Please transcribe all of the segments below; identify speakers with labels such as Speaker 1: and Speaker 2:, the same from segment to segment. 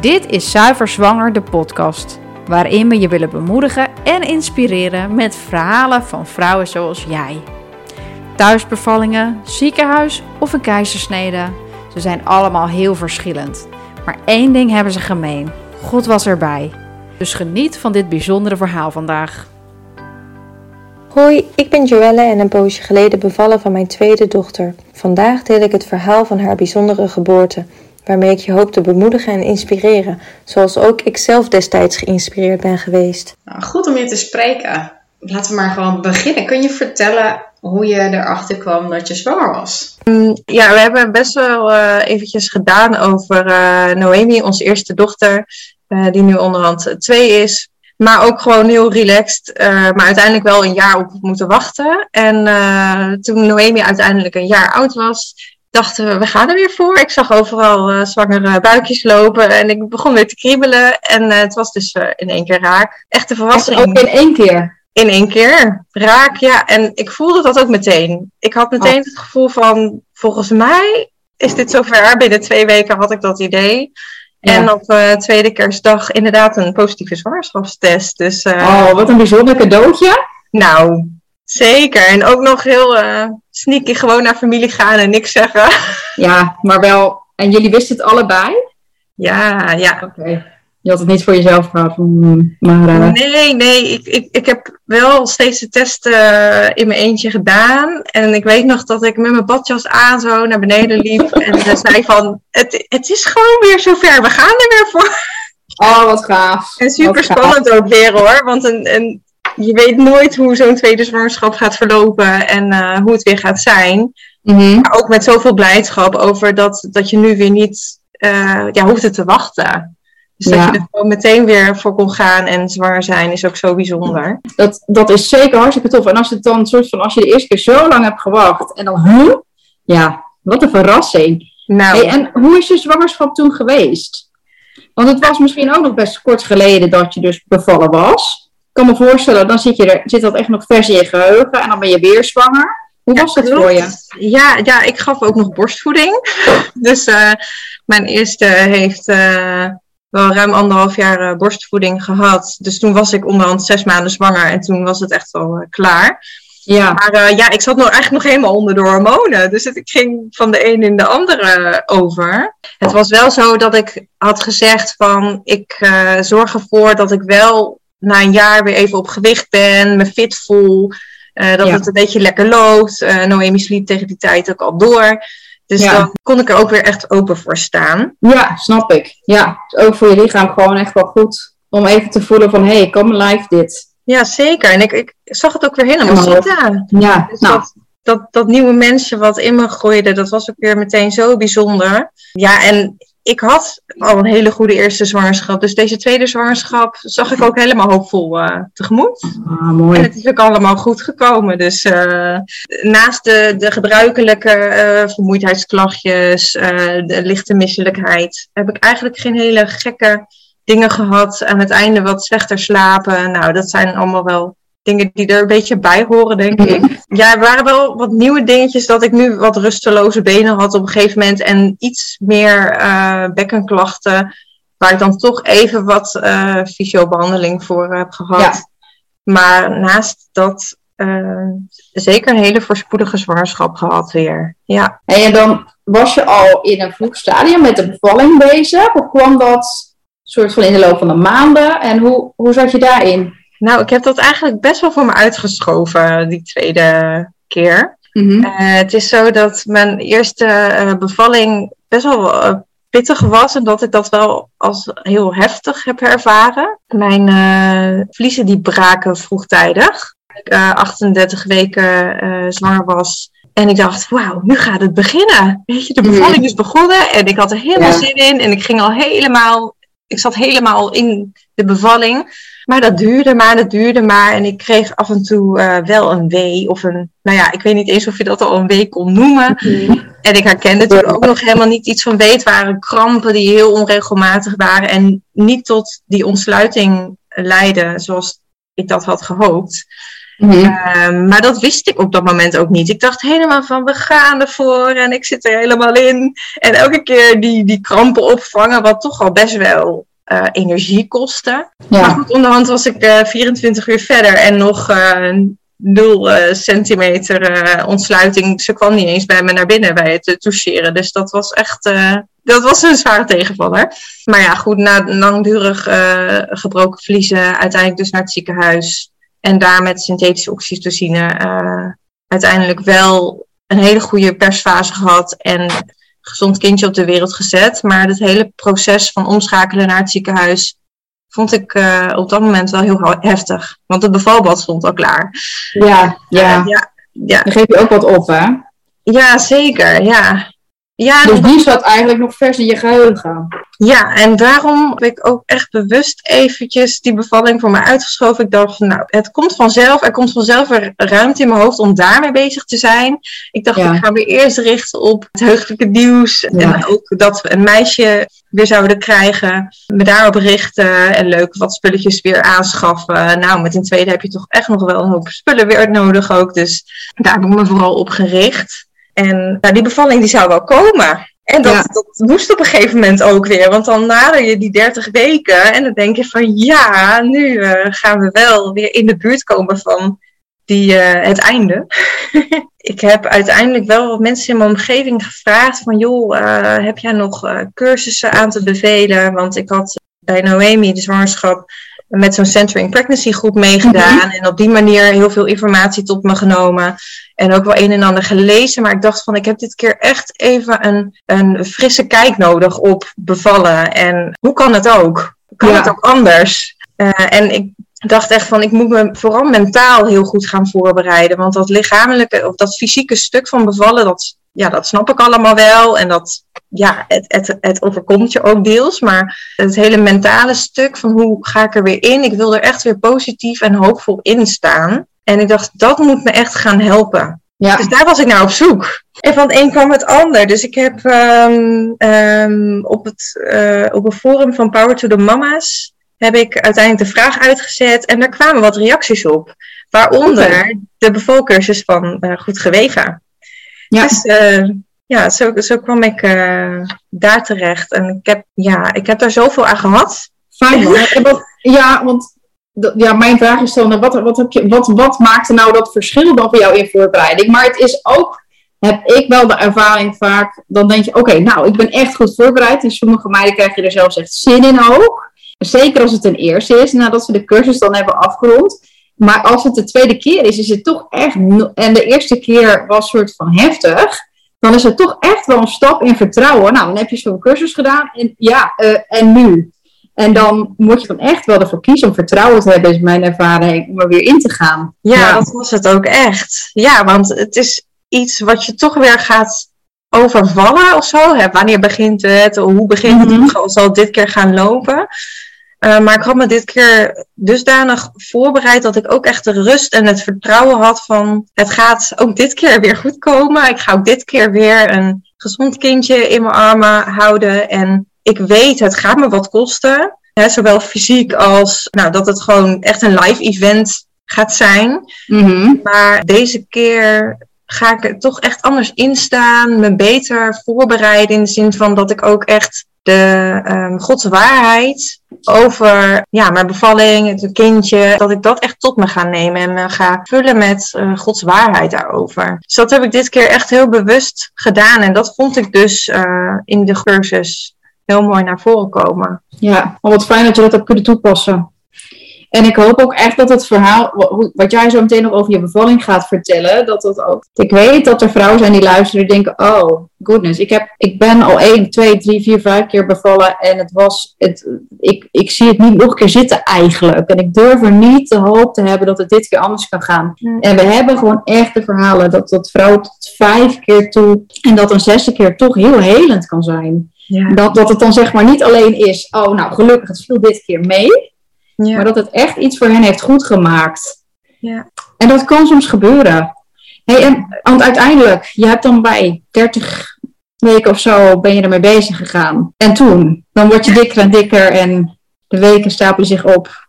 Speaker 1: Dit is Zuiver Zwanger, de podcast. Waarin we je willen bemoedigen en inspireren met verhalen van vrouwen zoals jij. Thuisbevallingen, ziekenhuis of een keizersnede. Ze zijn allemaal heel verschillend. Maar één ding hebben ze gemeen: God was erbij. Dus geniet van dit bijzondere verhaal vandaag.
Speaker 2: Hoi, ik ben Joelle en een poosje geleden bevallen van mijn tweede dochter. Vandaag deel ik het verhaal van haar bijzondere geboorte, waarmee ik je hoop te bemoedigen en inspireren, zoals ook ik zelf destijds geïnspireerd ben geweest.
Speaker 3: Nou, goed om je te spreken. Laten we maar gewoon beginnen. Kun je vertellen hoe je erachter kwam dat je zwanger was?
Speaker 2: Ja, we hebben best wel uh, eventjes gedaan over uh, Noemi, onze eerste dochter, uh, die nu onderhand twee is. Maar ook gewoon heel relaxed. maar uiteindelijk wel een jaar op moeten wachten. En toen Noemi uiteindelijk een jaar oud was, dachten we, we gaan er weer voor. Ik zag overal zwangere buikjes lopen en ik begon weer te kriebelen. En het was dus in één keer raak. Echte verrassing.
Speaker 1: Ook in één keer?
Speaker 2: In één keer. Raak, ja. En ik voelde dat ook meteen. Ik had meteen het gevoel van, volgens mij is dit zover. Binnen twee weken had ik dat idee. Ja. En op uh, tweede kerstdag inderdaad een positieve zwangerschapstest. Dus, uh,
Speaker 1: oh, wat een bijzonder cadeautje.
Speaker 2: Nou, zeker. En ook nog heel uh, sneaky gewoon naar familie gaan en niks zeggen.
Speaker 1: Ja, maar wel. En jullie wisten het allebei?
Speaker 2: Ja, ja.
Speaker 1: Oké. Okay. Je had het niet voor jezelf gehad. Maar, uh...
Speaker 2: Nee, nee. Ik, ik, ik heb wel steeds de testen uh, in mijn eentje gedaan. En ik weet nog dat ik met mijn badjas aan zo naar beneden liep. en ze zei van, het, het is gewoon weer zover. We gaan er weer voor.
Speaker 1: Oh, wat gaaf.
Speaker 2: En super spannend ook weer hoor. Want een, een, je weet nooit hoe zo'n tweede zwangerschap gaat verlopen. En uh, hoe het weer gaat zijn.
Speaker 1: Mm -hmm.
Speaker 2: Maar ook met zoveel blijdschap over dat, dat je nu weer niet ja, hoeft te wachten. Dus dat je er gewoon meteen weer voor kon gaan en zwanger zijn is ook zo bijzonder.
Speaker 1: Dat, dat is zeker hartstikke tof. En als het dan soort van, als je de eerste keer zo lang hebt gewacht en dan, huh? Ja, wat een verrassing.
Speaker 2: Nou.
Speaker 1: Hey, en hoe is je zwangerschap toen geweest? Want het was misschien ook nog best kort geleden dat je dus bevallen was. Kan me voorstellen, dan zit, je er, zit dat echt nog vers in je geheugen en dan ben je weer zwanger. Hoe was dat voor je?
Speaker 2: Ja, ja, ik gaf ook nog borstvoeding. Dus uh, mijn eerste heeft... Uh, wel ruim anderhalf jaar uh, borstvoeding gehad. Dus toen was ik onderhand zes maanden zwanger en toen was het echt wel klaar.
Speaker 1: Ja.
Speaker 2: Maar ja, ik zat nog eigenlijk nog helemaal onder de hormonen. Dus het, ik ging van de een in de andere over. Het was wel zo dat ik had gezegd van ik zorg ervoor dat ik wel na een jaar weer even op gewicht ben, me fit voel. dat ja. het een beetje lekker loopt. Noemi sliep tegen die tijd ook al door. Dus ja. dan kon ik er ook weer echt open voor staan.
Speaker 1: Ja, snap ik. Ja, dus ook voor je lichaam gewoon echt wel goed om even te voelen van, hé, hey, kom live dit.
Speaker 2: Ja, zeker. En ik, ik zag het ook weer helemaal zitten.
Speaker 1: Ja,
Speaker 2: dus
Speaker 1: nou.
Speaker 2: dat, dat, dat nieuwe mensje wat in me groeide, dat was ook weer meteen zo bijzonder. Ja, en ik had al een hele goede eerste zwangerschap. Dus deze tweede zwangerschap zag ik ook helemaal hoopvol uh, tegemoet.
Speaker 1: Ah, mooi.
Speaker 2: En het is ook allemaal goed gekomen. Dus uh, naast de, de gebruikelijke uh, vermoeidheidsklachtjes, de lichte misselijkheid, heb ik eigenlijk geen hele gekke dingen gehad. Aan het einde wat slechter slapen. Nou, dat zijn allemaal wel dingen die er een beetje bij horen, denk ik. Ja, er waren wel wat nieuwe dingetjes dat ik nu wat rusteloze benen had op een gegeven moment en iets meer uh, bekkenklachten, waar ik dan toch even wat uh, fysiobehandeling voor heb gehad.
Speaker 1: Ja.
Speaker 2: Maar naast dat uh, zeker een hele voorspoedige zwangerschap gehad weer. Ja.
Speaker 1: En dan was je al in een vroeg stadium met de bevalling bezig, of kwam dat soort van in de loop van de maanden? En hoe, hoe zat je daarin?
Speaker 2: Nou, ik heb dat eigenlijk best wel voor me uitgeschoven, die tweede keer.
Speaker 1: Mm -hmm.
Speaker 2: uh, het is zo dat mijn eerste uh, bevalling best wel uh, pittig was en dat ik dat wel als heel heftig heb ervaren. Mijn vliezen die braken vroegtijdig. Ik 38 weken zwanger was. En ik dacht, wauw, nu gaat het beginnen. Weet je, de bevalling mm -hmm. is begonnen en ik had er helemaal ja. zin in. En ik ging al helemaal, ik zat helemaal in de bevalling. Maar dat duurde maar, dat duurde maar. En ik kreeg af en toe uh, wel een wee of een... Nou ja, ik weet niet eens of je dat al een wee kon noemen.
Speaker 1: Mm.
Speaker 2: En ik herkende toen ook nog helemaal niet iets van weet. Het waren krampen die heel onregelmatig waren. En niet tot die ontsluiting leidden zoals ik dat had gehoopt. Mhm. Ehm, maar dat wist ik op dat moment ook niet. Ik dacht helemaal van we gaan ervoor en ik zit er helemaal in. En elke keer die, die krampen opvangen, wat toch al best wel uh, energie kostte. Ja. Maar goed, onderhand was ik uh, 24 uur verder en nog uh, 0 centimeter ontsluiting. Ze kwam niet eens bij me naar binnen bij het toucheren. Dus dat was echt dat was een zware tegenvaller. Maar ja, goed, na langdurig gebroken vliezen, uiteindelijk dus naar het ziekenhuis. En daar met synthetische oxytocine uh, uiteindelijk wel een hele goede persfase gehad en gezond kindje op de wereld gezet. Maar het hele proces van omschakelen naar het ziekenhuis vond ik uh, op dat moment wel heel heftig. Want het bevalbad stond al klaar.
Speaker 1: Ja, ja. Uh, ja, ja. Dan geef je ook wat op, hè?
Speaker 2: Ja, zeker. Ja.
Speaker 1: Ja, dus die zat eigenlijk nog vers in je geheugen.
Speaker 2: Ja, en daarom heb ik ook echt bewust eventjes die bevalling voor me uitgeschoven. Ik dacht, nou, het komt vanzelf. Er komt vanzelf weer ruimte in mijn hoofd om daarmee bezig te zijn. Ik dacht, ik ga me eerst richten op het heugelijke nieuws. En ook dat we een meisje weer zouden krijgen. Me daarop richten en leuk wat spulletjes weer aanschaffen. Nou, met een tweede heb je toch echt nog wel een hoop spullen weer nodig ook. Dus daar heb ik me vooral op gericht. En nou, die bevalling die zou wel komen. En dat, dat moest op een gegeven moment ook weer. Want dan nader je die 30 weken. En dan denk je van ja, nu uh, gaan we wel weer in de buurt komen van die, uh, het einde. ik heb uiteindelijk wel wat mensen in mijn omgeving gevraagd van joh, uh, heb jij nog cursussen aan te bevelen? Want ik had bij Noemi de zwangerschap met zo'n Centering Pregnancy groep meegedaan. Mhm. En op die manier heel veel informatie tot me genomen. En ook wel een en ander gelezen. Maar ik dacht van, ik heb dit keer echt even een, een frisse kijk nodig op bevallen. En hoe kan het ook? Kan het ook anders? Uh, en ik dacht echt van, ik moet me vooral mentaal heel goed gaan voorbereiden. Want dat lichamelijke, of dat fysieke stuk van bevallen, dat, ja, dat snap ik allemaal wel. En dat, ja, het, het, het overkomt je ook deels. Maar het hele mentale stuk van hoe ga ik er weer in? Ik wil er echt weer positief en hoopvol in staan. En ik dacht, dat moet me echt gaan helpen. Ja. Dus daar was ik naar op zoek. En van het een kwam het ander. Dus ik heb um, um, op, het, uh, op een forum van Power to the Mama's heb ik uiteindelijk de vraag uitgezet en daar kwamen wat reacties op. Waaronder de bevolcursus van uh, Goed Geweven. Ja. Dus uh, ja, zo, zo kwam ik uh, daar terecht. En ik heb, ja, ik heb daar zoveel aan gehad.
Speaker 1: Fijn ja, want ja, mijn vraag is dan, wat, wat, heb je, wat, wat maakte nou dat verschil dan voor jou in voorbereiding? Maar het is ook, heb ik wel de ervaring vaak, dan denk je, oké, nou, ik ben echt goed voorbereid. En sommige meiden krijg je er zelfs echt zin in ook. Zeker als het een eerste is, nadat ze de cursus dan hebben afgerond. Maar als het de tweede keer is, is het toch echt, en de eerste keer was soort van heftig dan is het toch echt wel een stap in vertrouwen. Nou, dan heb je zo'n cursus gedaan en ja, uh, en nu? En dan moet je dan echt wel ervoor kiezen om vertrouwen te hebben, is mijn ervaring, om er weer in te gaan.
Speaker 2: Ja, dat was het ook echt. Ja, want het is iets wat je toch weer gaat overvallen of zo. Hè? Wanneer begint het? Hoe begint het? Mm -hmm. Zal het dit keer gaan lopen? Uh, maar ik had me dit keer dusdanig voorbereid dat ik ook echt de rust en het vertrouwen had van het gaat ook dit keer weer goed komen. Ik ga ook dit keer weer een gezond kindje in mijn armen houden. En ik weet, het gaat me wat kosten. Hè, zowel fysiek als nou, dat het gewoon echt een live event gaat zijn. Mm -hmm. Maar deze keer ga ik er toch echt anders instaan. Me beter voorbereiden in de zin van dat ik ook echt de um, Gods waarheid over ja, mijn bevalling, het kindje, dat ik dat echt tot me ga nemen en me ga vullen met uh, Gods waarheid daarover. Dus dat heb ik dit keer echt heel bewust gedaan en dat vond ik dus uh, in de cursus heel mooi naar voren komen.
Speaker 1: Ja, wat fijn dat je dat hebt kunnen toepassen. En ik hoop ook echt dat het verhaal, wat jij zo meteen nog over je bevalling gaat vertellen, dat dat ook. Ik weet dat er vrouwen zijn die luisteren en denken: Oh, goodness, ik, heb, ik ben al 1, 2, 3, 4, 5 keer bevallen en het was. Het, ik, ik zie het niet nog een keer zitten eigenlijk. En ik durf er niet de hoop te hebben dat het dit keer anders kan gaan. Mm. En we hebben gewoon echt de verhalen dat, dat vrouwen tot vijf keer toe en dat een zesde keer toch heel helend kan zijn. Ja. Dat, dat het dan zeg maar niet alleen is: Oh, nou gelukkig, het viel dit keer mee. Ja. Maar dat het echt iets voor hen heeft goed gemaakt. Ja. En dat kan soms gebeuren. Hey, en, want uiteindelijk, je hebt dan bij 30 weken of zo ben je ermee bezig gegaan. En toen, dan word je dikker en dikker en de weken stapelen zich op.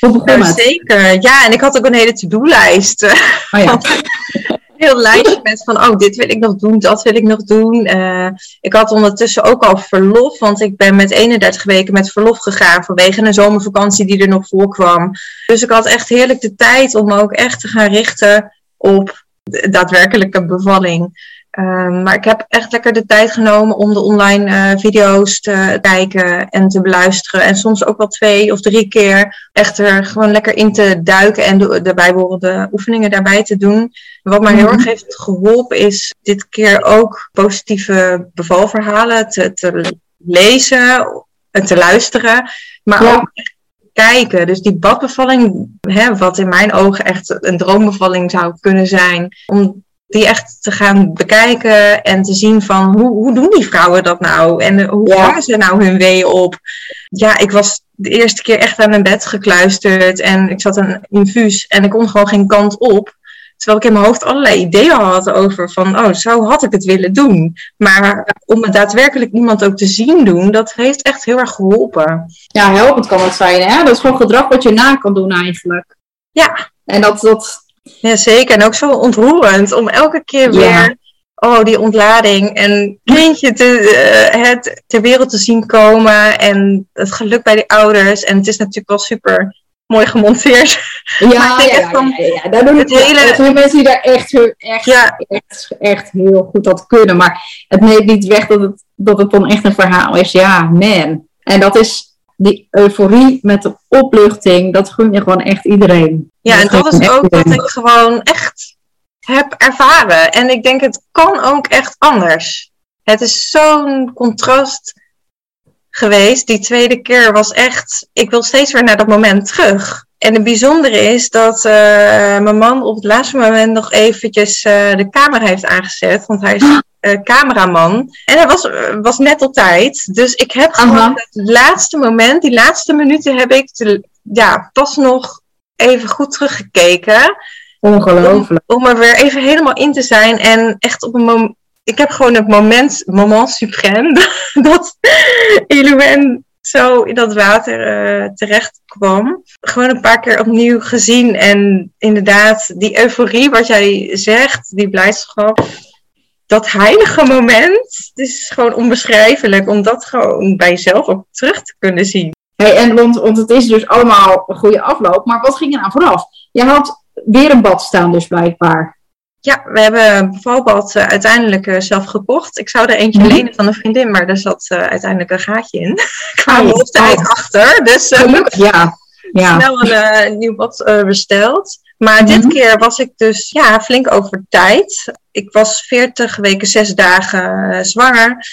Speaker 1: Hoe begon
Speaker 2: Nou,
Speaker 1: het?
Speaker 2: zeker. Ja, en ik had ook een hele to-do-lijst.
Speaker 1: Oh ja.
Speaker 2: Heel lijstje met van, oh, dit wil ik nog doen, dat wil ik nog doen. Eh, ik had ondertussen ook al verlof, want ik ben met 31 weken met verlof gegaan vanwege een zomervakantie die er nog voor kwam. Dus ik had echt heerlijk de tijd om me ook echt te gaan richten op de daadwerkelijke bevalling. Um, maar ik heb echt lekker de tijd genomen om de online uh, video's te kijken en te beluisteren. En soms ook wel twee of drie keer echt er gewoon lekker in te duiken en de, de bijbehorende oefeningen daarbij te doen. Wat mij heel erg heeft geholpen is dit keer ook positieve bevalverhalen te, te lezen en te luisteren. Maar ja. ook kijken. Dus die badbevalling, hè, wat in mijn ogen echt een droombevalling zou kunnen zijn. Om die echt te gaan bekijken en te zien van hoe, hoe doen die vrouwen dat nou? En hoe vangen ja. ze nou hun weeën op? Ja, ik was de eerste keer echt aan mijn bed gekluisterd en ik zat een infuus en ik kon gewoon geen kant op. Terwijl ik in mijn hoofd allerlei ideeën had over van, oh, zo had ik het willen doen. Maar om het daadwerkelijk iemand ook te zien doen, dat heeft echt heel erg geholpen.
Speaker 1: Ja, helpend kan het zijn, hè? Dat is gewoon gedrag wat je na kan doen eigenlijk.
Speaker 2: Ja.
Speaker 1: En dat, dat,
Speaker 2: ja, zeker. En ook zo ontroerend om elke keer weer, ja. oh, die ontlading en kindje te, uh, het ter wereld te zien komen en het geluk bij die ouders. En het is natuurlijk wel super mooi gemonteerd.
Speaker 1: Ja, ja, ja, van, ja, ja, Daar doen het hele... Er zijn mensen die daar echt, echt, echt, echt heel goed dat kunnen. Maar het neemt niet weg dat het, dat het dan echt een verhaal is. Ja, man. En dat is die euforie met de opluchting, dat gun je gewoon echt iedereen.
Speaker 2: Ja, en dat is ook wat ik gewoon echt heb ervaren. En ik denk, het kan ook echt anders. Het is zo'n contrast geweest. Die tweede keer was echt, ik wil steeds weer naar dat moment terug. En het bijzondere is dat uh, mijn man op het laatste moment nog eventjes uh, de camera heeft aangezet. Want hij is uh, cameraman. En hij was, was net op tijd. Dus ik heb gewoon
Speaker 1: Aha.
Speaker 2: het laatste moment, die laatste minuten heb ik te, ja, pas nog even goed teruggekeken.
Speaker 1: Ongelooflijk.
Speaker 2: Om, om er weer even helemaal in te zijn. En echt op een moment. Ik heb gewoon het moment, moment suprême, dat Elouen zo in dat water uh, terecht kwam. Gewoon een paar keer opnieuw gezien. En inderdaad, die euforie wat jij zegt, die blijdschap. Dat heilige moment, het is gewoon onbeschrijfelijk om dat gewoon bij jezelf ook terug te kunnen zien.
Speaker 1: Hey, en want, want het is dus allemaal een goede afloop, maar wat ging er nou vooraf? Je had weer een bad staan dus blijkbaar.
Speaker 2: Ja, we hebben een bevalbad uh, uiteindelijk uh, zelf gekocht. Ik zou er eentje
Speaker 1: Mhm.
Speaker 2: lenen van een vriendin, maar daar zat uh, uiteindelijk een gaatje in. Ik kwam
Speaker 1: Oh,
Speaker 2: er tijd
Speaker 1: oh.
Speaker 2: achter, dus
Speaker 1: Gelukkig, ja. ja.
Speaker 2: snel een eh, nieuw bad eh, besteld. Maar dit
Speaker 1: Mhm.
Speaker 2: keer was ik dus ja, flink over tijd. Ik was 40 weken, 6 dagen eh, zwanger.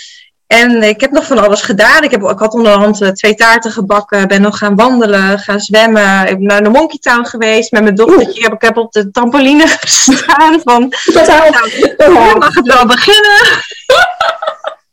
Speaker 2: En ik heb nog van alles gedaan. Ik, heb, ik had onderhand eh, twee taarten gebakken. Ben nog gaan wandelen, gaan zwemmen. Ik ben naar de Monkey Town geweest met mijn dochtertje. Ik heb, ik heb op de trampoline gestaan. Van, nou, mag het wel beginnen.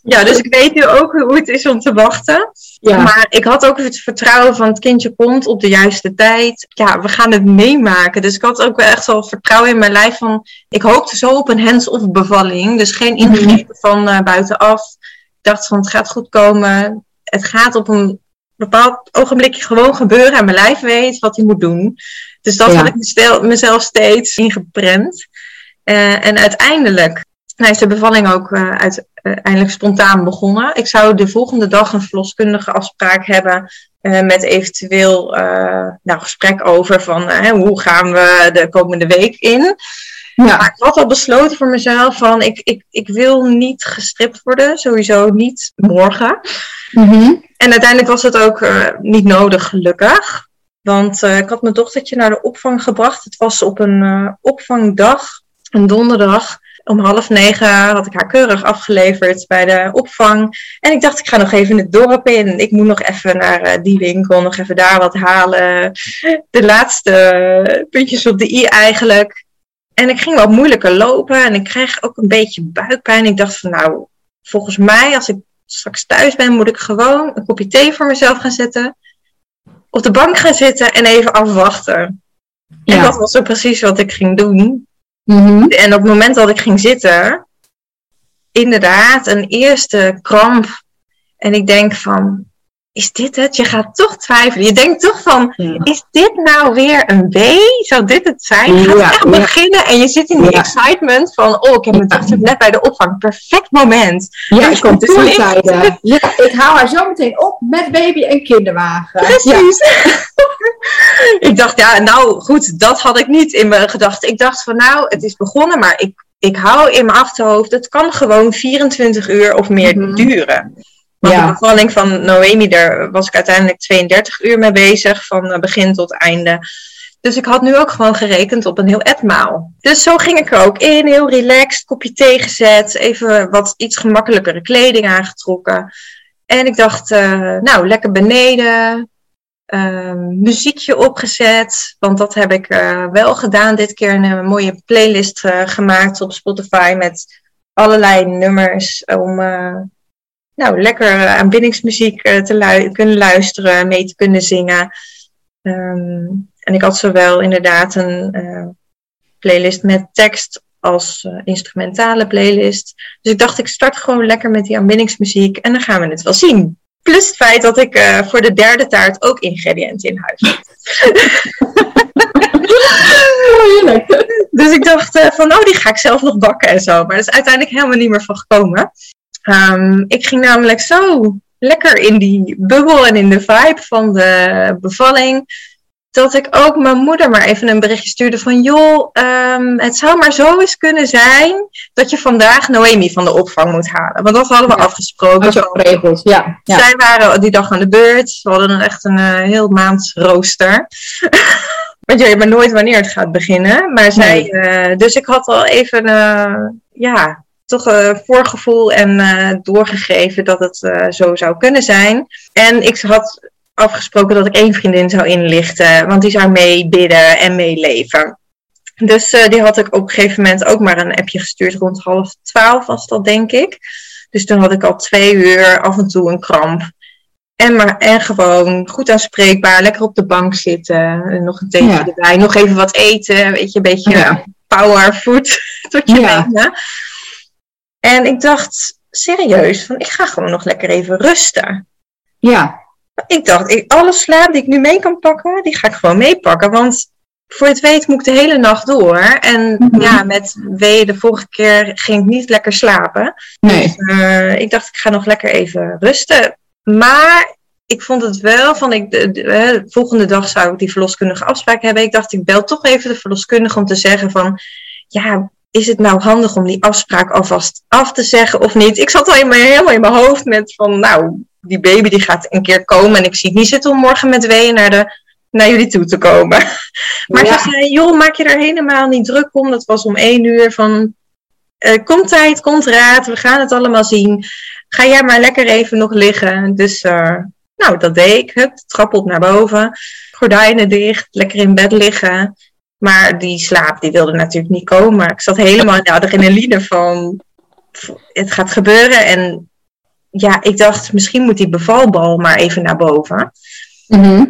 Speaker 2: Ja, dus ik weet nu ook hoe het is om te wachten.
Speaker 1: Ja.
Speaker 2: Maar ik had ook het vertrouwen van het kindje komt op de juiste tijd. Ja, we gaan het meemaken. Dus ik had ook wel echt wel vertrouwen in mijn lijf van... Ik hoopte zo op een hands-off bevalling. Dus geen ingrepen van eh, buitenaf. Ik dacht van het gaat goed komen. Het gaat op een bepaald ogenblikje gewoon gebeuren. En mijn lijf weet wat hij moet doen. Dus dat
Speaker 1: Ja.
Speaker 2: had ik mestel- mezelf steeds ingeprent. Eh, en uiteindelijk nou, is de bevalling ook eh, uiteindelijk spontaan begonnen. Ik zou de volgende dag een verloskundige afspraak hebben eh, met eventueel eh nou, gesprek over van eh, hoe gaan we de komende week in.
Speaker 1: Ja.
Speaker 2: Maar ik had al besloten voor mezelf van ik, ik, ik wil niet gestript worden, sowieso niet morgen.
Speaker 1: Mhm.
Speaker 2: En uiteindelijk was het ook eh, niet nodig, gelukkig. Want eh, ik had mijn dochtertje naar de opvang gebracht. Het was op een eh, opvangdag, een donderdag. Om half negen had ik haar keurig afgeleverd bij de opvang. En ik dacht, ik ga nog even het dorp in. Ik moet nog even naar eh, die winkel, nog even daar wat halen. De laatste puntjes op de i eigenlijk. En ik ging wat moeilijker lopen en ik kreeg ook een beetje buikpijn. Ik dacht van nou, volgens mij als ik straks thuis ben, moet ik gewoon een kopje thee voor mezelf gaan zetten. Op de bank gaan zitten en even afwachten. En dat was ook precies wat ik ging doen.
Speaker 1: Mhm.
Speaker 2: En op het moment dat ik ging zitten, inderdaad, een eerste kramp. En ik denk van, is dit het? Je gaat toch twijfelen. Je denkt toch van,
Speaker 4: Ja.
Speaker 2: is dit nou weer een B? Zou dit het zijn? Je gaat
Speaker 4: Ja,
Speaker 2: echt
Speaker 4: ja.
Speaker 2: beginnen en je zit in die excitement van, oh, ik heb mijn dochter net bij de opvang. Perfect moment.
Speaker 4: Ja, ik kom
Speaker 2: toen ik-.
Speaker 4: Ja, ik haal haar zo meteen op met baby en kinderwagen.
Speaker 2: Precies. ik dacht, ja, nou goed, dat had ik niet in mijn gedachten. Ik dacht van, nou, het is begonnen, maar ik, ik hou in mijn achterhoofd, het kan gewoon 24 uur of meer
Speaker 4: Mhm.
Speaker 2: duren. Want
Speaker 4: Ja.
Speaker 2: de bevalling van Noemi, daar was ik uiteindelijk 32 uur mee bezig, van eh, begin tot einde. Dus ik had nu ook gewoon gerekend op een heel etmaal. Dus zo ging ik er ook in, heel relaxed, kopje thee gezet, even wat iets gemakkelijkere kleding aangetrokken. En ik dacht, eh, nou, lekker beneden, ehm, muziekje opgezet. Want dat heb ik eh, wel gedaan. Dit keer een, mooie playlist gemaakt op Spotify met allerlei nummers om nou, lekker eh, aanbiddingsmuziek eh, te lu- kunnen luisteren, mee te kunnen zingen. Ehm, en ik had zowel inderdaad een eh, playlist met tekst als instrumentale playlist. Dus ik dacht, ik start gewoon lekker met die aanbiddingsmuziek en dan gaan we het wel zien. Plus het feit dat ik voor de derde taart ook ingrediënten in huis had. Dus ik dacht van, oh, die ga ik zelf nog bakken en zo. Maar dat is uiteindelijk helemaal niet meer van gekomen. Ehm, ik ging namelijk zo lekker in die bubbel en in de vibe van de bevalling. Dat ik ook mijn moeder maar even een berichtje stuurde van... joh, ehm, het zou maar zo eens kunnen zijn... dat je vandaag Noemi van de opvang moet halen. Want dat hadden we
Speaker 4: Ja.
Speaker 2: afgesproken. Van-
Speaker 4: geregeld, ja. ja.
Speaker 2: Zij waren die dag aan de beurt. We hadden echt een eh, heel maand rooster. Want je weet maar nooit wanneer het gaat beginnen. Maar zij, eh, dus ik had al even, eh, ja, toch een voorgevoel en eh, doorgegeven dat het eh, zo zou kunnen zijn. En ik had afgesproken dat ik één vriendin zou inlichten, want die zou meebidden en meeleven. Dus eh, die had ik op een gegeven moment ook maar een appje gestuurd. Rond half twaalf was dat, denk ik. Dus toen had ik al twee uur af en toe een kramp. En, maar, en gewoon goed aanspreekbaar, lekker op de bank zitten. En nog een theetje
Speaker 4: Ja.
Speaker 2: erbij, nog even wat eten. Weet je, een beetje
Speaker 4: Ja.
Speaker 2: power food tot je
Speaker 4: Ja.
Speaker 2: benen. En ik dacht serieus, van ik ga gewoon nog lekker even rusten.
Speaker 4: Ja,
Speaker 2: Ik dacht, ik, alle slaap die ik nu mee kan pakken, die ga ik gewoon meepakken. Want voor het weet moet ik de hele nacht door. En
Speaker 4: Mhm.
Speaker 2: ja, met wee de vorige keer ging ik niet lekker slapen.
Speaker 4: nee.
Speaker 2: Eh, ik dacht, ik ga nog lekker even rusten. Maar ik vond het wel van, ik, de, de- de volgende dag zou ik die verloskundige afspraak hebben. Ik dacht, ik bel toch even de verloskundige om te zeggen van, ja, is het nou handig om die afspraak alvast af te zeggen of niet? Ik zat al in mijn, helemaal in mijn hoofd met van, nou, die baby die gaat een keer komen en ik zie het niet zitten om morgen met weeën naar, de, naar jullie toe te komen. Maar
Speaker 4: Ja.
Speaker 2: ze zei, joh, maak je er helemaal niet druk om. Dat was om één uur van, eh, komt tijd, komt raad, we gaan het allemaal zien. Ga jij maar lekker even nog liggen. Dus, eh, nou, dat deed ik. Hup, trap op naar boven. Gordijnen dicht, lekker in bed liggen. Maar die slaap, die wilde natuurlijk niet komen. Ik zat helemaal in de adrenaline van, het gaat gebeuren. En ja, ik dacht, misschien moet die bevalbal maar even naar boven.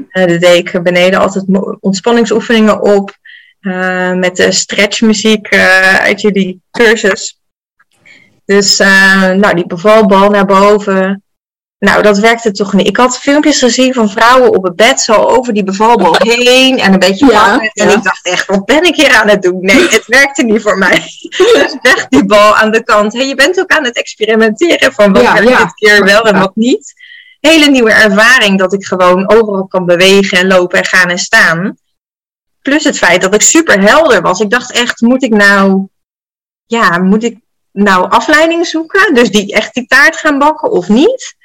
Speaker 2: Eh daar deed ik beneden altijd ontspanningsoefeningen op. eh, met de stretchmuziek eh, uit jullie cursus. Dus nou, die bevalbal naar boven. Nou, dat werkte toch niet. Ik had filmpjes gezien van vrouwen op het bed zo over die bevalbal heen en een beetje
Speaker 4: Ja.
Speaker 2: En
Speaker 4: ja.
Speaker 2: ik dacht echt, wat ben ik hier aan het doen? Nee, het werkte niet voor mij. Dus weg die bal aan de kant. Hey, je bent ook aan het experimenteren van wat
Speaker 4: Ja,
Speaker 2: werkt dit keer wel en wat niet. Hele nieuwe ervaring dat ik gewoon overal kan bewegen en lopen en gaan en staan. Plus het feit dat ik super helder was. Ik dacht echt, moet ik nou, ja, moet ik nou afleiding zoeken? Dus die echt die taart gaan bakken of niet?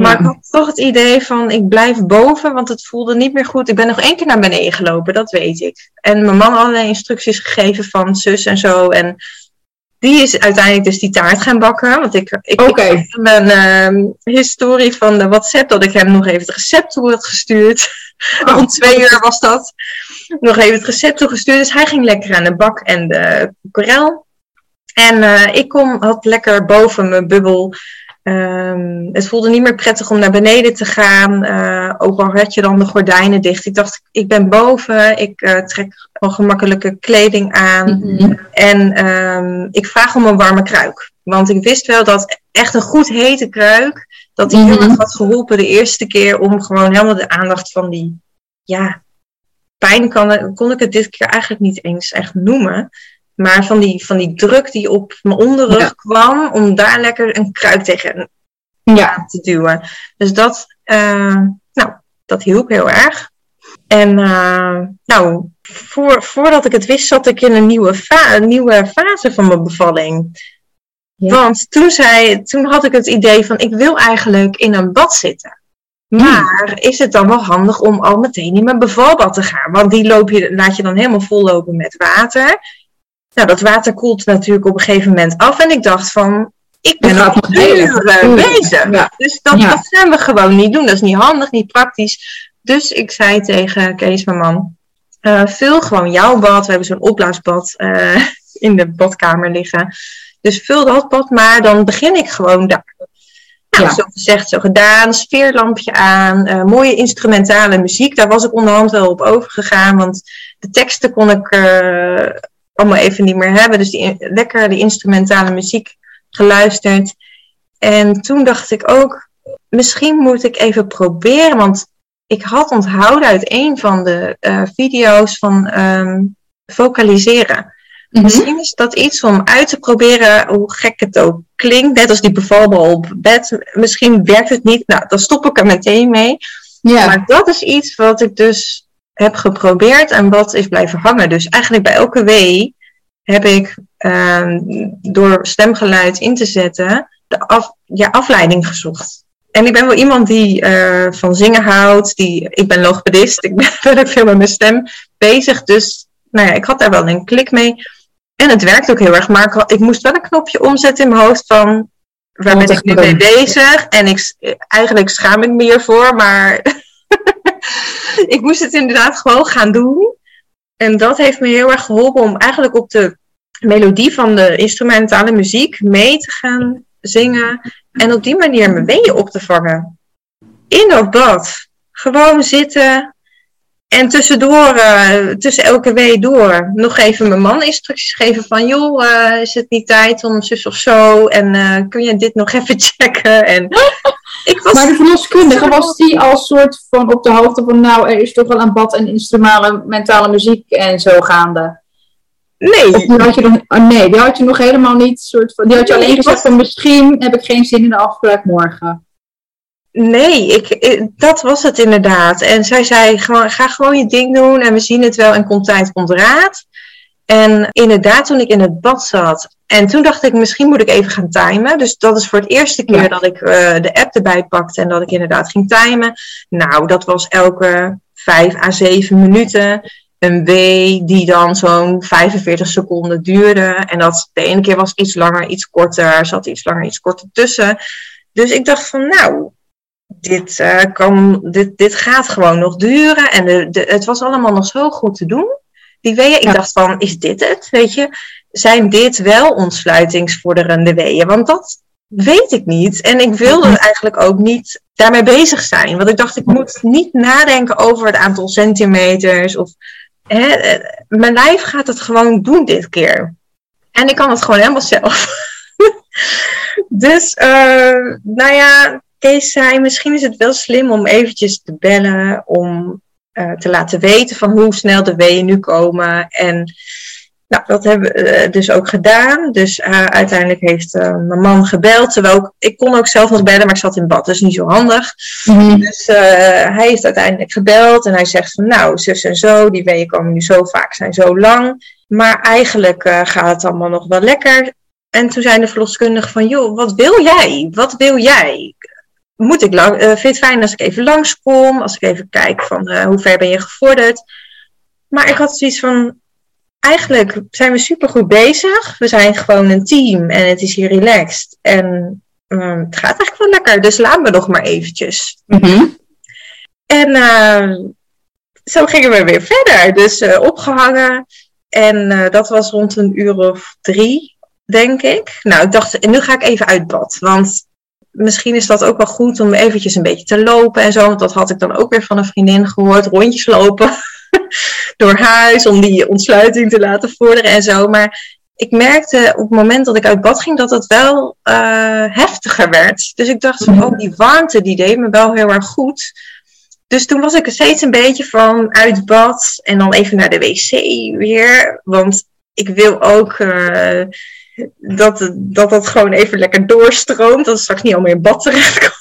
Speaker 2: Maar ik had toch het idee van, ik blijf boven, want het voelde niet meer goed. Ik ben nog één keer naar beneden gelopen, dat weet ik. En mijn man allerlei instructies gegeven van zus en zo. En die is uiteindelijk dus die taart gaan bakken. Want ik, ik, ik heb een ehm, historie van de WhatsApp dat ik hem nog even het recept toe had gestuurd.
Speaker 4: Oh.
Speaker 2: Rond twee uur was dat. Nog even het recept toegestuurd. Dus hij ging lekker aan de bak en de korel. En eh, ik kom, had lekker boven mijn bubbel. Ehm, het voelde niet meer prettig om naar beneden te gaan. eh, ook al had je dan de gordijnen dicht. Ik dacht, ik ben boven. Ik eh, trek gewoon gemakkelijke kleding aan.
Speaker 4: Mhm.
Speaker 2: En ehm, ik vraag om een warme kruik. Want ik wist wel dat echt een goed hete kruik Dat die heel
Speaker 1: Mhm.
Speaker 2: erg had geholpen de eerste keer om gewoon helemaal de aandacht van die, ja, pijn kan, kon ik het dit keer eigenlijk niet eens echt noemen. Maar van die, van die druk die op mijn onderrug
Speaker 1: Ja.
Speaker 2: kwam, om daar lekker een kruik tegen
Speaker 1: Ja.
Speaker 2: te duwen. Dus dat, eh, nou, dat hielp heel erg. En eh, nou, voor, voordat ik het wist, zat ik in een nieuwe, fa- een nieuwe fase van mijn bevalling.
Speaker 1: Ja.
Speaker 2: Want toen, zei, toen had ik het idee van, ik wil eigenlijk in een bad zitten. Maar is het dan wel handig om al meteen in mijn bevalbad te gaan? Want die loop je, laat je dan helemaal vollopen met water. Nou, dat water koelt natuurlijk op een gegeven moment af. En ik dacht van, ik ben nog uren bezig.
Speaker 1: Ja.
Speaker 2: Dus dat,
Speaker 1: Ja.
Speaker 2: dat gaan we gewoon niet doen. Dat is niet handig, niet praktisch. Dus ik zei tegen Kees, mijn man, eh, vul gewoon jouw bad. We hebben zo'n opblaasbad eh, in de badkamer liggen. Dus vul dat bad maar, dan begin ik gewoon daar. Nou,
Speaker 1: Ja.
Speaker 2: zo gezegd, zo gedaan. Sfeerlampje aan. eh, mooie instrumentale muziek. Daar was ik onderhand wel op overgegaan. Want de teksten kon ik allemaal even niet meer hebben. Dus die, lekker die instrumentale muziek geluisterd. En toen dacht ik ook, misschien moet ik even proberen. Want ik had onthouden uit een van de eh, video's van ehm, vocaliseren.
Speaker 1: Mhm.
Speaker 2: Misschien is dat iets om uit te proberen, hoe gek het ook klinkt. Net als die bevalbal op bed. Misschien werkt het niet. Nou, dan stop ik er meteen mee.
Speaker 1: Ja.
Speaker 2: Maar dat is iets wat ik dus heb geprobeerd en wat is blijven hangen. Dus eigenlijk bij elke wee heb ik ehm, door stemgeluid in te zetten de af, ja, afleiding gezocht. En ik ben wel iemand die eh, van zingen houdt. Die, ik ben logopedist. Ik ben verder veel met mijn stem bezig. Dus nou ja, ik had daar wel een klik mee. En het werkt ook heel erg. Maar ik, had- ik moest wel een knopje omzetten in mijn hoofd van... Waar ben ik nu mee bezig? En ik, eigenlijk schaam ik me hiervoor. Maar ik moest het inderdaad gewoon gaan doen. En dat heeft me heel erg geholpen om eigenlijk op de melodie van de instrumentale muziek mee te gaan zingen. En op die manier mijn weeën op te vangen. In dat bad. Gewoon zitten. En tussendoor, eh, tussen elke wee door, nog even mijn man instructies geven van... joh, eh, is het niet tijd om zus of zo? En eh, kun je dit nog even checken? En ik was...
Speaker 1: Maar de verloskundige, was die al soort van op de hoogte van, nou, er is toch wel een bad en instrumentale mentale muziek en zo gaande?
Speaker 2: Nee,
Speaker 1: Of die had je nog, oh nee, die had je nog helemaal niet, soort van, die had je
Speaker 2: Nee,
Speaker 1: alleen gezegd van, misschien heb ik geen zin in de afspraak morgen.
Speaker 2: Nee, ik, ik- dat was het inderdaad. En zij zei gewoon, ga gewoon je ding doen en we zien het wel en komt tijd, komt raad. En inderdaad, toen ik in het bad zat en toen dacht ik, misschien moet ik even gaan timen. Dus dat is voor het eerste keer
Speaker 1: Ja.
Speaker 2: dat ik eh, de app erbij pakte en dat ik inderdaad ging timen. Nou, dat was elke vijf à zeven minuten een W die dan zo'n 45 seconden duurde. En dat de ene keer was iets langer, iets korter, zat iets langer, iets korter tussen. Dus ik dacht van, nou, dit, eh, kan, dit, dit gaat gewoon nog duren. En de, de, het was allemaal nog zo goed te doen. Die weeën, ik
Speaker 1: Ja.
Speaker 2: dacht van, is dit het? Weet je, zijn dit wel ontsluitingsvorderende weeën? Want dat weet ik niet. En ik wilde
Speaker 1: Mhm.
Speaker 2: eigenlijk ook niet daarmee bezig zijn. Want ik dacht, ik moet niet nadenken over het aantal centimeters. Of, hè, eh, mijn lijf gaat het gewoon doen dit keer. En ik kan het gewoon helemaal zelf. dus, eh, nou ja, Kees zei, misschien is het wel slim om eventjes te bellen om eh, te laten weten van hoe snel de weeën nu komen. En nou, dat hebben we eh, dus ook gedaan. Dus eh, uiteindelijk heeft eh, mijn man gebeld. Terwijl ik, ik kon ook zelf nog bellen, maar ik zat in bad, dus niet zo handig. Dus eh, hij heeft uiteindelijk gebeld en hij zegt van nou, zus en zo, die weeën komen nu zo vaak, zijn zo lang. Maar eigenlijk gaat het allemaal nog wel lekker. En toen zei de verloskundige van, joh, wat wil jij? Wat wil jij? Moet ik lang, vind je het fijn als ik even langskom? Als ik even kijk van hoe ver ben je gevorderd? Maar ik had zoiets van, eigenlijk zijn we supergoed bezig. We zijn gewoon een team en het is hier relaxed. En eh, het gaat eigenlijk wel lekker, dus laat me nog maar eventjes.
Speaker 1: Mhm.
Speaker 2: En eh, zo gingen we weer verder. Dus eh, opgehangen. En eh, dat was rond een uur of drie, denk ik. Nou, ik dacht, nu ga ik even uit bad. Want misschien is dat ook wel goed om eventjes een beetje te lopen en zo. Want dat had ik dan ook weer van een vriendin gehoord. Rondjes lopen door huis om die ontsluiting te laten vorderen en zo. Maar ik merkte op het moment dat ik uit bad ging dat het wel eh, heftiger werd. Dus ik dacht van, oh, die warmte die deed me wel heel erg goed. Dus toen was ik er steeds een beetje van uit bad en dan even naar de wc weer. Want ik wil ook uh, dat, dat dat gewoon even lekker doorstroomt. Dat het straks niet allemaal in bad terecht komt.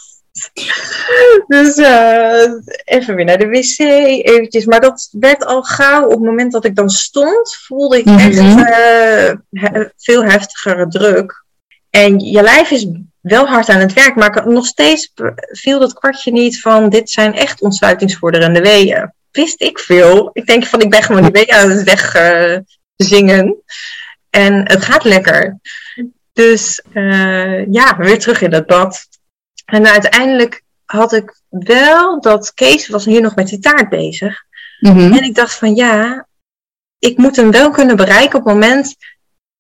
Speaker 2: Dus uh, even weer naar de wc, eventjes. Maar dat werd al gauw, op het moment dat ik dan stond, voelde ik echt uh, veel heftigere druk. En je lijf is wel hard aan het werk, maar nog steeds viel dat kwartje niet van dit zijn echt ontsluitingsvorderende weeën. Wist ik veel. Ik denk van ik ben gewoon die weeën aan het wegzingen. Uh, en het gaat lekker. Dus ja, weer terug in het bad. En uiteindelijk had ik wel dat Kees was hier nog met die taart bezig. Mm En ik dacht van ja, ik moet hem wel kunnen bereiken op het moment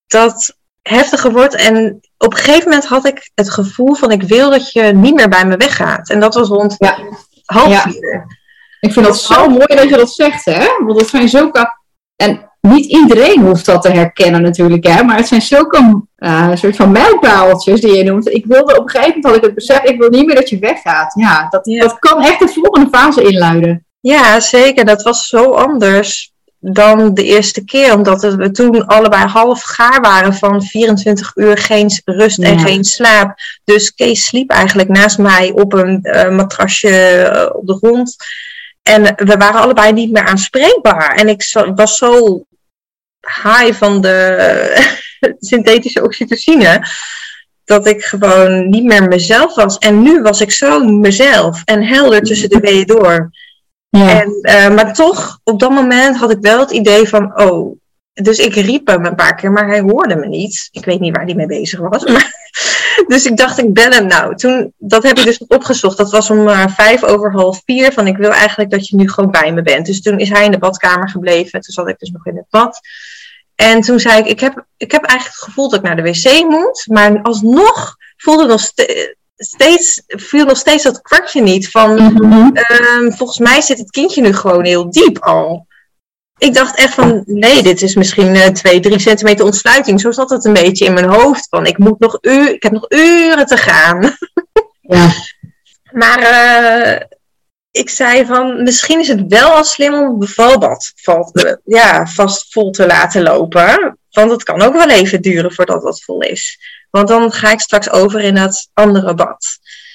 Speaker 2: dat heftiger wordt. En op een gegeven moment had ik het gevoel van ik wil dat je niet meer bij me weggaat. En dat was rond ja. half ja. vier.
Speaker 4: Ik vind dat zo mooi dat je dat zegt, hè? Want dat zijn zulke... En niet iedereen hoeft dat te herkennen natuurlijk, hè? maar het zijn zulke uh, soort van mijlpaaltjes die je noemt. Ik wilde op een gegeven moment had ik het besef, ik wil niet meer dat je weggaat. Ja, dat, dat kan echt de volgende fase inluiden.
Speaker 2: Ja, zeker. Dat was zo anders dan de eerste keer, omdat we toen allebei half gaar waren van 24 uur geen rust en geen slaap. Dus Kees sliep eigenlijk naast mij op een uh, matrasje uh, op de grond. En we waren allebei niet meer aanspreekbaar. En ik was zo high van de synthetische oxytocine. Dat ik gewoon niet meer mezelf was. En nu was ik zo mezelf en helder tussen de weeën door. Ja. En, uh, maar toch, op dat moment had ik wel het idee van, oh, dus ik riep hem een paar keer, maar hij hoorde me niet. Ik weet niet waar hij mee bezig was. Maar, dus ik dacht, ik bel hem nou. Toen, dat heb ik dus opgezocht. Dat was om uh, vijf over half vier. Van ik wil eigenlijk dat je nu gewoon bij me bent. Dus toen is hij in de badkamer gebleven. Toen zat ik dus nog in het bad. En toen zei ik, ik heb, ik heb eigenlijk het gevoel dat ik naar de wc moet. Maar alsnog voelde nog steeds, viel nog steeds dat kwartje niet. Van, mm volgens mij zit het kindje nu gewoon heel diep al. Ik dacht echt van, nee, dit is misschien uh, twee, drie centimeter ontsluiting. Zo zat het een beetje in mijn hoofd. Van, ik, moet nog uur, ik heb nog uren te gaan. Ja. maar uh, ik zei van, misschien is het wel al slim om het bevalbad ja, vast vol te laten lopen. Want het kan ook wel even duren voordat dat vol is. Want dan ga ik straks over in het andere bad.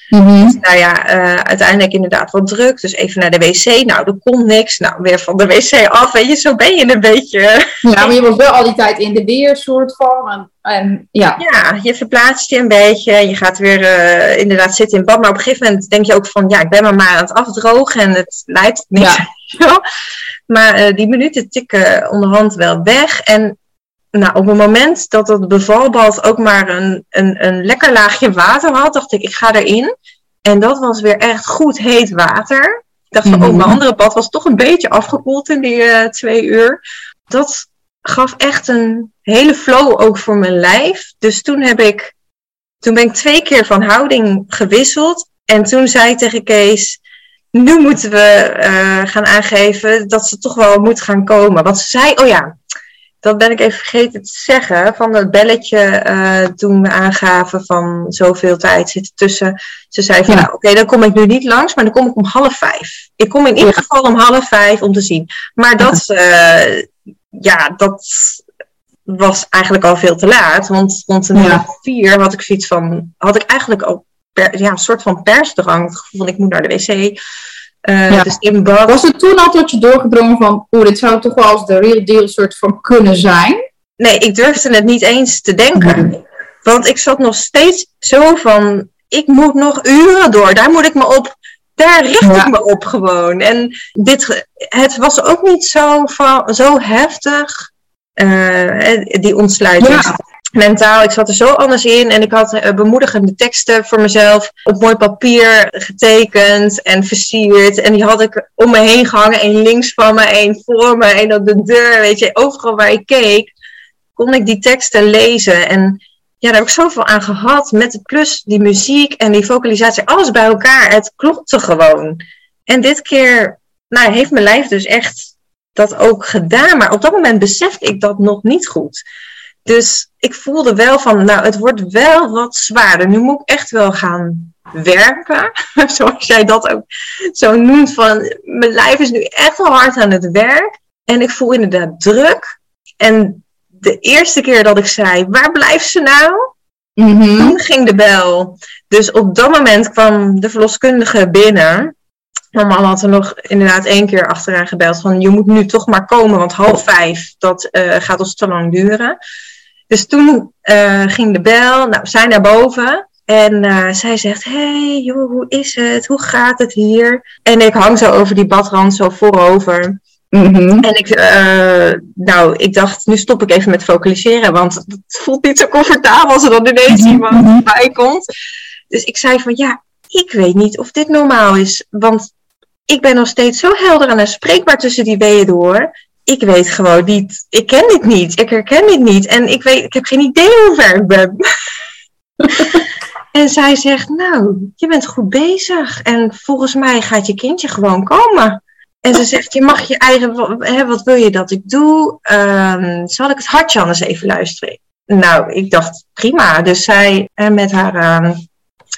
Speaker 2: Mm dus, nou ja, uh, uiteindelijk inderdaad wat druk. Dus even naar de wc. Nou, er komt niks. Nou, weer van de wc af. Weet je, zo ben je een beetje.
Speaker 4: Ja, maar je was wel al die tijd in de weer, soort van. En, en ja.
Speaker 2: ja, je verplaatst je een beetje. Je gaat weer uh, inderdaad zitten in bad. Maar op een gegeven moment denk je ook van... Ja, ik ben maar, maar aan het afdrogen. En het leidt tot niks. Ja. maar uh, die minuten tikken onderhand wel weg. En nou, op het moment dat het bevalbad ook maar een, een, een lekker laagje water had, dacht ik, ik ga erin. En dat was weer echt goed heet water. Ik dacht van, mm -hmm. oh, mijn andere bad was toch een beetje afgekoeld in die uh, twee uur. Dat gaf echt een hele flow ook voor mijn lijf. Dus toen heb ik, toen ben ik twee keer van houding gewisseld. En toen zei ik tegen Kees, nu moeten we uh, gaan aangeven dat ze toch wel moet gaan komen. Want ze zei, oh ja, dat ben ik even vergeten te zeggen. Van het belletje uh, toen we aangaven van zoveel tijd zit tussen. Ze zei van, ja. nou, oké, dan kom ik nu niet langs, maar dan kom ik om half vijf. Ik kom in ieder geval om half vijf om te zien. Maar dat, uh, ja, dat was eigenlijk al veel te laat. Want rond een ja. vier had ik zoiets van, had ik eigenlijk al per, ja, een soort van persdrang. Het gevoel van, ik moet naar de wc. Uh, ja. dus in.
Speaker 4: Was het toen al tot je doorgedrongen van, oeh, dit zou toch wel als de real deal soort van kunnen zijn?
Speaker 2: Nee, ik durfde het niet eens te denken. Nee. Want ik zat nog steeds zo van, ik moet nog uren door, daar moet ik me op, daar richt ja. ik me op gewoon. En dit, het was ook niet zo, van, zo heftig, uh, die ontsluiting. Ja mentaal. Ik zat er zo anders in en ik had uh, bemoedigende teksten voor mezelf op mooi papier getekend en versierd. En die had ik om me heen gehangen. één links van me, één voor me, één op de deur. Weet je, overal waar ik keek, kon ik die teksten lezen. En ja, daar heb ik zoveel aan gehad. Met de plus die muziek en die vocalisatie, alles bij elkaar. Het klopte gewoon. En dit keer nou, heeft mijn lijf dus echt dat ook gedaan. Maar op dat moment besefte ik dat nog niet goed. Dus ik voelde wel van, nou, het wordt wel wat zwaarder. Nu moet ik echt wel gaan werken. Zoals jij dat ook zo noemt. Van, mijn lijf is nu echt wel hard aan het werk. En ik voel inderdaad druk. En de eerste keer dat ik zei, waar blijft ze nou?
Speaker 4: Mhm.
Speaker 2: Toen ging de bel. Dus op dat moment kwam de verloskundige binnen. Normaal had er nog inderdaad één keer achteraan gebeld van je moet nu toch maar komen, want half vijf, dat eh, gaat ons te lang duren. Dus toen eh, ging de bel, nou, zij naar boven. En eh, zij zegt, hey joh, hoe is het? Hoe gaat het hier? En ik hang zo over die badrand, zo voorover.
Speaker 4: Mhm.
Speaker 2: En ik, eh, nou, ik dacht, nu stop ik even met vocaliseren, want het voelt niet zo comfortabel als er dan ineens
Speaker 4: Mhm,
Speaker 2: iemand bij komt. Dus ik zei van, ja, ik weet niet of dit normaal is, want ik ben nog steeds zo helder en spreekbaar tussen die weeën door. Ik weet gewoon niet, ik ken dit niet, ik herken dit niet en ik, weet, ik heb geen idee hoe ver ik ben. en zij zegt, nou, je bent goed bezig en volgens mij gaat je kindje gewoon komen. En ze zegt, je mag je eigen, hè, wat wil je dat ik doe? Ehm, zal ik het hartje anders even luisteren? Nou, ik dacht, prima. Dus zij met haar ehm,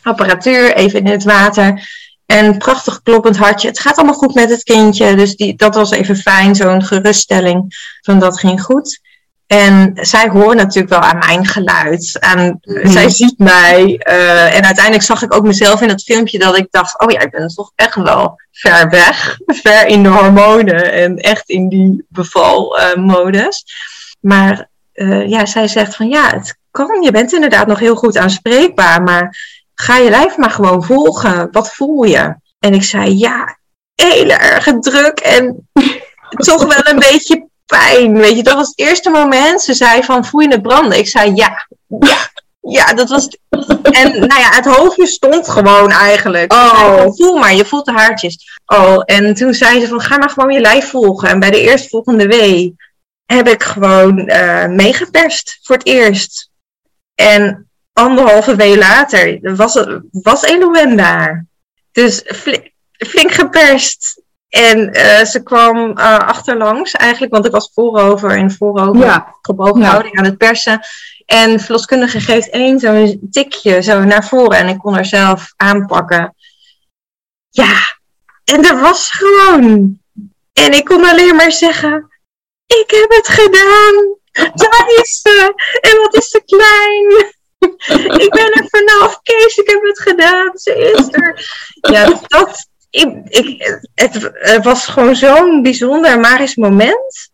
Speaker 2: apparatuur even in het water. En prachtig kloppend hartje. Het gaat allemaal goed met het kindje. Dus die, dat was even fijn, zo'n geruststelling van dat ging goed. En zij hoort natuurlijk wel aan mijn geluid.
Speaker 4: Mhm.
Speaker 2: Zij ziet mij. eh, en uiteindelijk zag ik ook mezelf in dat filmpje dat ik dacht, oh ja, ik ben toch echt wel ver weg. Ver in de hormonen en echt in die bevalmodus. maar eh, ja, zij zegt van ja, het kan. Je bent inderdaad nog heel goed aanspreekbaar. Maar ga je lijf maar gewoon volgen. Wat voel je? En ik zei ja, hele erge druk en toch wel een beetje pijn. Weet je, dat was het eerste moment. Ze zei van voel je het branden? Ik zei ja, ja. Ja, dat was. En nou ja, het hoofdje stond gewoon eigenlijk.
Speaker 4: Oh.
Speaker 2: van, voel maar, je voelt de haartjes. Oh, en toen zei ze van ga maar gewoon je lijf volgen. En bij de eerstvolgende wee heb ik gewoon eh meegeperst voor het eerst. En anderhalve wee later was, was daar. Dus fli- flink geperst. En eh, ze kwam eh, achterlangs eigenlijk, want ik was voorover en voorover
Speaker 4: Ja.
Speaker 2: gebogen
Speaker 4: Ja.
Speaker 2: houding aan het persen. En verloskundige geeft één zo'n tikje zo naar voren en ik kon haar zelf aanpakken. Ja, en dat was gewoon. En ik kon alleen maar zeggen: Ik heb het gedaan. Daar is ze. En wat is ze klein. ik ben er vanaf. Kees, ik heb het gedaan. Ze is er. Ja, dat. Ik, ik, het, het was gewoon zo'n bijzonder magisch moment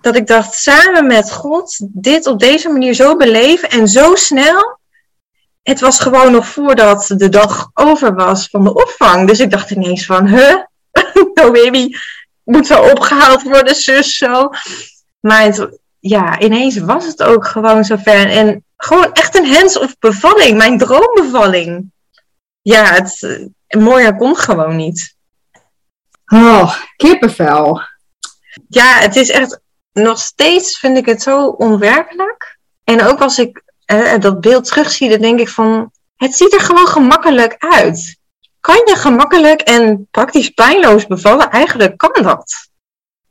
Speaker 2: dat ik dacht, samen met God, dit op deze manier zo beleven en zo snel. Het was gewoon nog voordat de dag over was van de opvang. Dus ik dacht ineens van, huh? No baby, moet wel opgehaald worden, zus, zo. Maar ja, ineens was het ook gewoon zover. En gewoon echt een hands-off bevalling, mijn droombevalling. Ja, het eh, mooier kon gewoon niet.
Speaker 4: Oh, kippenvel.
Speaker 2: Ja, het is echt nog steeds vind ik het zo onwerkelijk. En ook als ik eh, dat beeld terugzie, dan denk ik van, het ziet er gewoon gemakkelijk uit. Kan je gemakkelijk en praktisch pijnloos bevallen? Eigenlijk kan dat.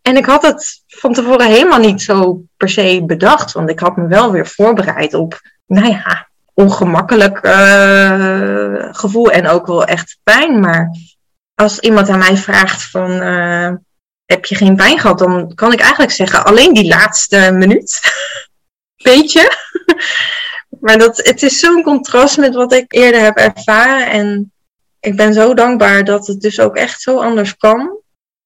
Speaker 2: En ik had het van tevoren helemaal niet zo per se bedacht, want ik had me wel weer voorbereid op, nou ja, ongemakkelijk eh, gevoel en ook wel echt pijn. Maar als iemand aan mij vraagt van, eh, heb je geen pijn gehad, dan kan ik eigenlijk zeggen alleen die laatste minuut. Beetje. maar dat, het is zo'n contrast met wat ik eerder heb ervaren. En ik ben zo dankbaar dat het dus ook echt zo anders kan.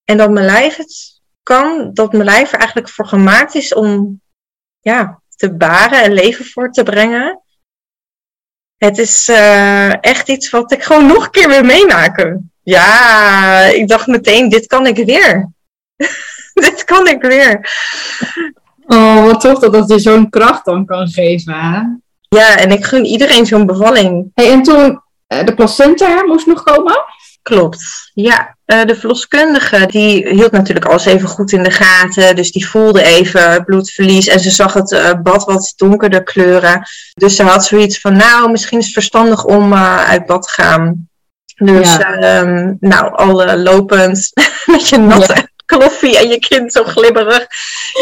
Speaker 2: En dat mijn lijf het kan. Dat mijn lijf er eigenlijk voor gemaakt is om ja, te baren en leven voor te brengen. Het is eh, echt iets wat ik gewoon nog een keer wil meemaken. Ja, ik dacht meteen, dit kan ik weer. dit kan ik weer.
Speaker 4: Oh, wat tof dat dat je zo'n kracht dan kan geven. hè?
Speaker 2: Ja, en ik gun iedereen zo'n bevalling.
Speaker 4: Hey, en toen eh, de placenta moest nog komen?
Speaker 2: Klopt. Ja, eh, de verloskundige die hield natuurlijk alles even goed in de gaten. Dus die voelde even bloedverlies en ze zag het eh, bad wat donkerder kleuren. Dus ze had zoiets van, nou, misschien is het verstandig om eh, uit bad te gaan. Dus,
Speaker 4: Ja.
Speaker 2: ehm, nou, al lopend met je natte en je kind zo glibberig.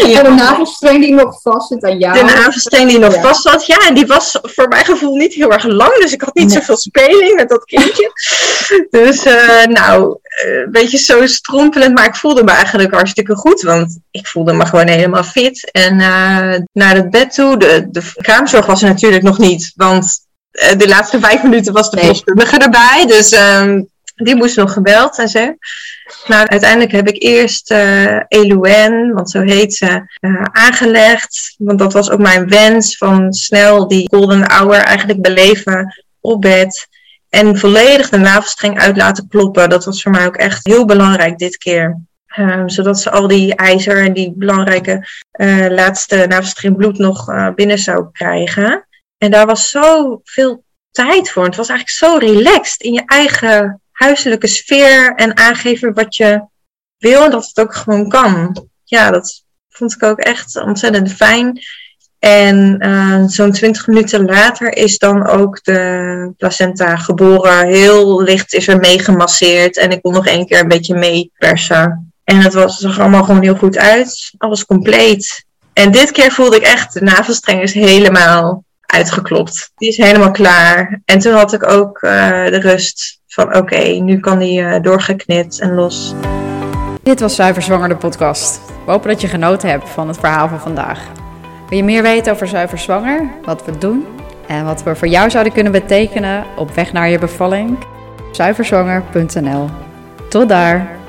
Speaker 4: En de navelstreng die nog vast zit aan jou.
Speaker 2: De navelstreng die nog
Speaker 4: Ja.
Speaker 2: vast zat. Ja, en die was voor mijn gevoel niet heel erg lang. Dus ik had niet
Speaker 4: Nee.
Speaker 2: zoveel speling met dat kindje. dus eh, nou, eh, een beetje zo strompelend. Maar ik voelde me eigenlijk hartstikke goed. Want ik voelde me gewoon helemaal fit. En eh, naar het bed toe. De, de kraamzorg was er natuurlijk nog niet. Want de laatste vijf minuten was de
Speaker 4: Nee.
Speaker 2: verloskundige erbij. Dus ehm, die moest nog gebeld en zo. Nou, uiteindelijk heb ik eerst eh Elouen, want zo heet ze, eh, aangelegd. Want dat was ook mijn wens van snel die golden hour eigenlijk beleven op bed. En volledig de navelstreng uit laten kloppen. Dat was voor mij ook echt heel belangrijk dit keer. Ehm, zodat ze al die ijzer en die belangrijke eh, laatste navelstreng bloed nog binnen zou krijgen. En daar was zoveel tijd voor. Het was eigenlijk zo relaxed in je eigen huiselijke sfeer en aangeven wat je wil en dat het ook gewoon kan. Ja, dat vond ik ook echt ontzettend fijn. En eh, zo'n 20 minuten later is dan ook de placenta geboren. Heel licht is er mee gemasseerd en ik kon nog één keer een beetje meepersen. En het was, zag allemaal gewoon heel goed uit. Alles compleet. En dit keer voelde ik echt, de navelstreng is helemaal uitgeklopt. Die is helemaal klaar. En toen had ik ook eh, de rust van oké, nu kan die eh, doorgeknipt en los.
Speaker 1: Dit was Zuiver Zwanger, de podcast. We hopen dat je genoten hebt van het verhaal van vandaag. Wil je meer weten over Zuiver Zwanger, wat we doen en wat we voor jou zouden kunnen betekenen op weg naar je bevalling? Zuiverzwanger.nl. Tot daar!